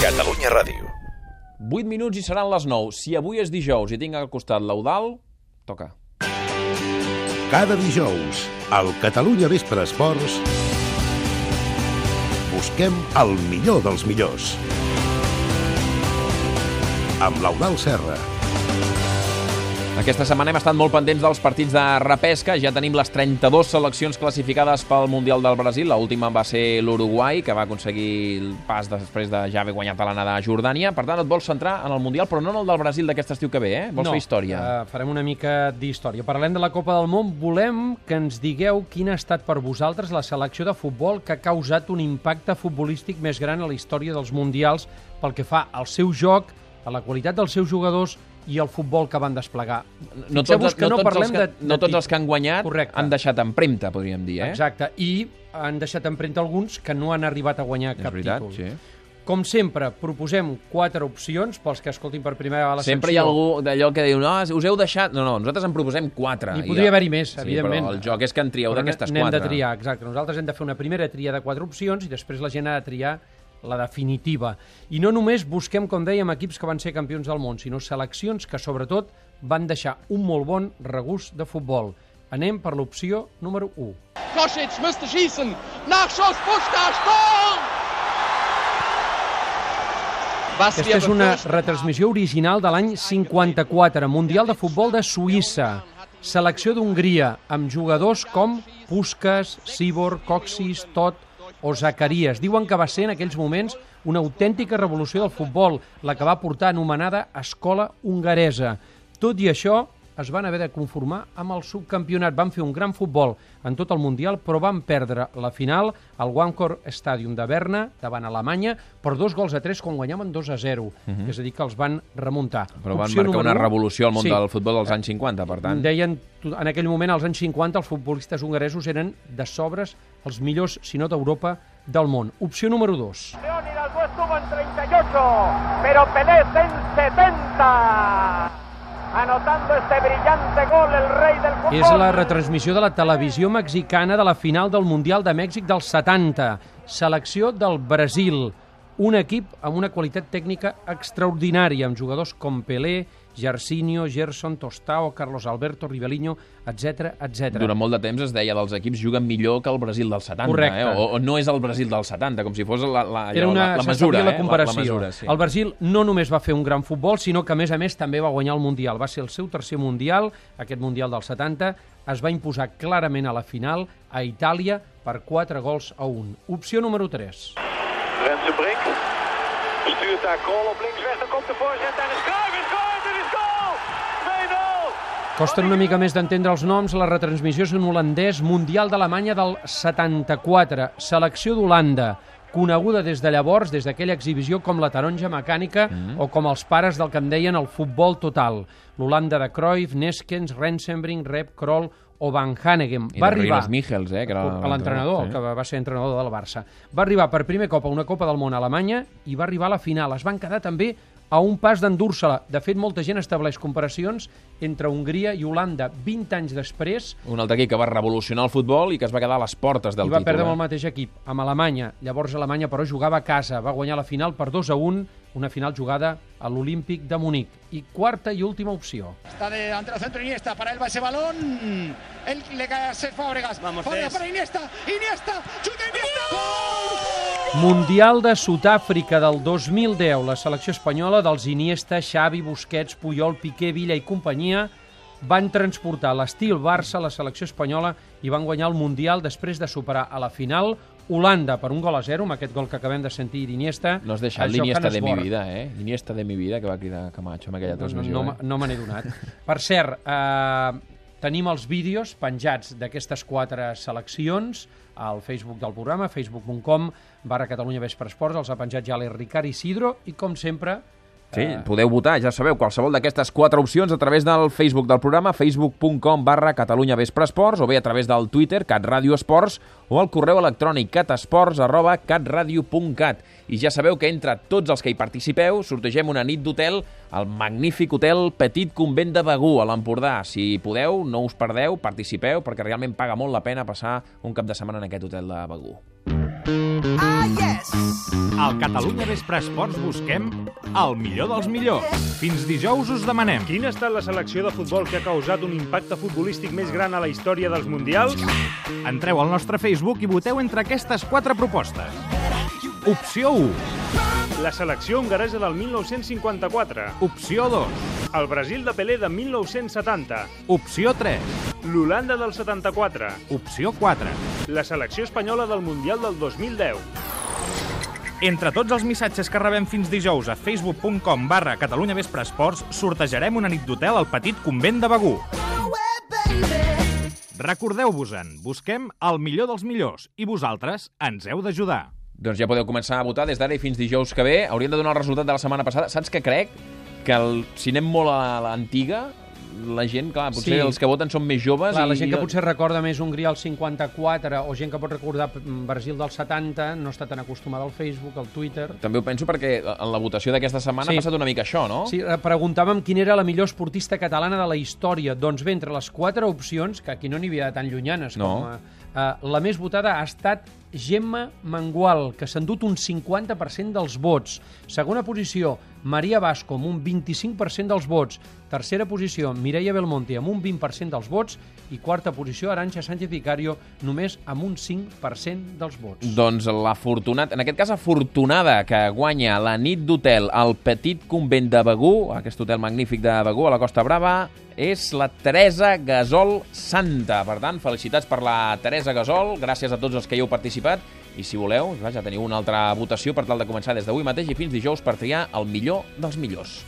Catalunya Ràdio. 8 minuts i seran les 9. Si avui és dijous i tinc al costat l'Eudal, toca. Cada dijous, al Catalunya Vespre Esports, busquem el millor dels millors. Amb l'Eudal Serra. Aquesta setmana hem estat molt pendents dels partits de repesca. Ja tenim les 32 seleccions classificades pel Mundial del Brasil. L'última va ser l'Uruguai, que va aconseguir el pas després de ja haver guanyat a l'anada a Jordània. Per tant, et vols centrar en el Mundial, però no en el del Brasil d'aquest estiu que ve, eh? Vols no, fer història? Uh, farem una mica d'història. Parlem de la Copa del Món. Volem que ens digueu quina ha estat per vosaltres la selecció de futbol que ha causat un impacte futbolístic més gran a la història dels Mundials pel que fa al seu joc, a la qualitat dels seus jugadors i el futbol que van desplegar. no tots, no, tots parlem els que, de, no de tots els que han guanyat Correcte. han deixat empremta, podríem dir, eh? Exacte, i han deixat empremta alguns que no han arribat a guanyar És cap veritat, títol. sí. Com sempre, proposem quatre opcions pels que escoltin per primera vegada la Sempre hi ha secció. algú d'allò que diu no, us heu deixat... No, no, nosaltres en proposem quatre. N'hi I podria haver-hi més, sí, evidentment. però el joc és que en trieu d'aquestes n'hem quatre. de triar, exacte. Nosaltres hem de fer una primera tria de quatre opcions i després la gent ha de triar la definitiva. I no només busquem, com dèiem, equips que van ser campions del món, sinó seleccions que, sobretot, van deixar un molt bon regust de futbol. Anem per l'opció número 1. Kosic müsste schießen. Nachschuss, Puschkas, Tor! Aquesta és una retransmissió original de l'any 54, Mundial de Futbol de Suïssa. Selecció d'Hongria, amb jugadors com Puskas, Sibor, Coxis, Tot o Zacarias. Diuen que va ser en aquells moments una autèntica revolució del futbol, la que va portar anomenada Escola Hongaresa. Tot i això, es van haver de conformar amb el subcampionat. Van fer un gran futbol en tot el Mundial, però van perdre la final al Wancor Stadium de Berna, davant Alemanya, per dos gols a tres quan guanyaven 2 a 0. És a dir, que els van remuntar. Però van Opció marcar número una revolució al món sí, del futbol dels anys 50, per tant. Deien, en aquell moment, als anys 50, els futbolistes hongaresos eren de sobres els millors, si no d'Europa, del món. Opció número 2. Leónidas estuvo en 38, pero Pelé en 70. Anotando este brillante gol, el rey del fútbol. És la retransmissió de la televisió mexicana de la final del Mundial de Mèxic del 70. Selecció del Brasil. Un equip amb una qualitat tècnica extraordinària, amb jugadors com Pelé, Jarcinho, Gerson, Tostao, Carlos Alberto, Rivelinho, etc etc. Durant molt de temps es deia dels equips juguen millor que el Brasil del 70, Correcte. eh? o, o no és el Brasil del 70, com si fos la, la, Era una, la, la mesura. la comparació. Eh? La, la mesura, sí. El Brasil no només va fer un gran futbol, sinó que, a més a més, també va guanyar el Mundial. Va ser el seu tercer Mundial, aquest Mundial del 70. Es va imposar clarament a la final a Itàlia per 4 gols a 1. Opció número 3. Rensen Brink stuurt daar Krol op linksweg. Dan komt de voorzet en is Cruijff is goal. Is goal. 2-0. Costen una mica més d'entendre els noms. La retransmissió és en holandès Mundial d'Alemanya del 74. Selecció d'Holanda, coneguda des de llavors, des d'aquella exhibició, com la taronja mecànica mm. o com els pares del que en deien el futbol total. L'Holanda de Cruyff, Neskens, Rensenbrink, Rep, Kroll o Van Hanegem. I Va arribar Michels, eh? Que era l'entrenador, sí. que va ser entrenador del Barça. Va arribar per primer cop a una Copa del Món a Alemanya i va arribar a la final. Es van quedar també a un pas d'endur-se-la. De fet, molta gent estableix comparacions entre Hongria i Holanda 20 anys després Un altre equip que va revolucionar el futbol i que es va quedar a les portes del i va títol. perdre amb el eh? mateix equip, amb Alemanya. Llavors Alemanya, però, jugava a casa. Va guanyar la final per 2 a 1, una final jugada a l'Olímpic de Munic. I quarta i última opció. Está de delantero centro Iniesta, para él va ese balón. Él le cae a Cesc Fábregas. Vamos, Fábregas para Iniesta. Iniesta, chuta Iniesta. Mundial de Sud-àfrica del 2010. La selecció espanyola dels Iniesta, Xavi, Busquets, Puyol, Piqué, Villa i companyia van transportar l'estil Barça a la selecció espanyola i van guanyar el Mundial després de superar a la final Holanda per un gol a zero, amb aquest gol que acabem de sentir d'Iniesta. No has deixat l'Iniesta de mi vida, eh? L'Iniesta de mi vida, que va cridar Camacho en aquella No, no, transmissió. no, eh? no me n'he donat. Per cert, eh, tenim els vídeos penjats d'aquestes quatre seleccions al Facebook del programa, facebook.com barra Catalunya Vespre Esports, els ha penjat ja l'Erricard Isidro i, com sempre, Sí, podeu votar, ja sabeu, qualsevol d'aquestes quatre opcions a través del Facebook del programa, facebook.com barra Catalunya Vespre Esports, o bé a través del Twitter, catradio esports, o al correu electrònic catesports arroba catradio.cat. I ja sabeu que entre tots els que hi participeu sortegem una nit d'hotel al magnífic hotel Petit Convent de Begú, a l'Empordà. Si podeu, no us perdeu, participeu, perquè realment paga molt la pena passar un cap de setmana en aquest hotel de Begú. Ah, yes. Al Catalunya Vespre Esports busquem el millor dels millors. Fins dijous us demanem. Quina ha estat la selecció de futbol que ha causat un impacte futbolístic més gran a la història dels Mundials? Entreu al nostre Facebook i voteu entre aquestes quatre propostes. Opció 1. La selecció hongaresa del 1954. Opció 2. El Brasil de Pelé de 1970. Opció 3. L'Holanda del 74. Opció 4. La selecció espanyola del Mundial del 2010. Entre tots els missatges que rebem fins dijous a facebook.com barra Catalunya Vespre Esports sortejarem una nit d'hotel al petit convent de Begú. Recordeu-vos-en, busquem el millor dels millors i vosaltres ens heu d'ajudar. Doncs ja podeu començar a votar des d'ara i fins dijous que ve. Haurien de donar el resultat de la setmana passada. Saps què crec? Que el, si anem molt a l'antiga, la gent, clar, potser Sí. els que voten són més joves Clar, i... la gent que potser recorda més Hongria al 54 o gent que pot recordar mm, Brasil del 70 no està tan acostumada al Facebook, al Twitter. També ho penso perquè en la votació d'aquesta setmana Sí. ha passat una mica això, no? Sí, eh, preguntàvem quina era la millor esportista catalana de la història. Doncs bé, entre les quatre opcions, que aquí no n'hi havia tan llunyanes, No. com, eh, eh, la més votada ha estat Gemma Mangual, que s'ha endut un 50% dels vots. Segona posició, Maria Basco, amb un 25% dels vots. Tercera posició, Mireia Belmonte, amb un 20% dels vots. I quarta posició, Arantxa Sánchez Vicario, només amb un 5% dels vots. Doncs l'afortunat, en aquest cas afortunada, que guanya la nit d'hotel al Petit Convent de Begú, aquest hotel magnífic de Begú, a la Costa Brava, és la Teresa Gasol Santa. Per tant, felicitats per la Teresa Gasol, gràcies a tots els que hi heu participat, i si voleu, ja teniu una altra votació per tal de començar des d'avui mateix i fins dijous per triar el millor dels millors.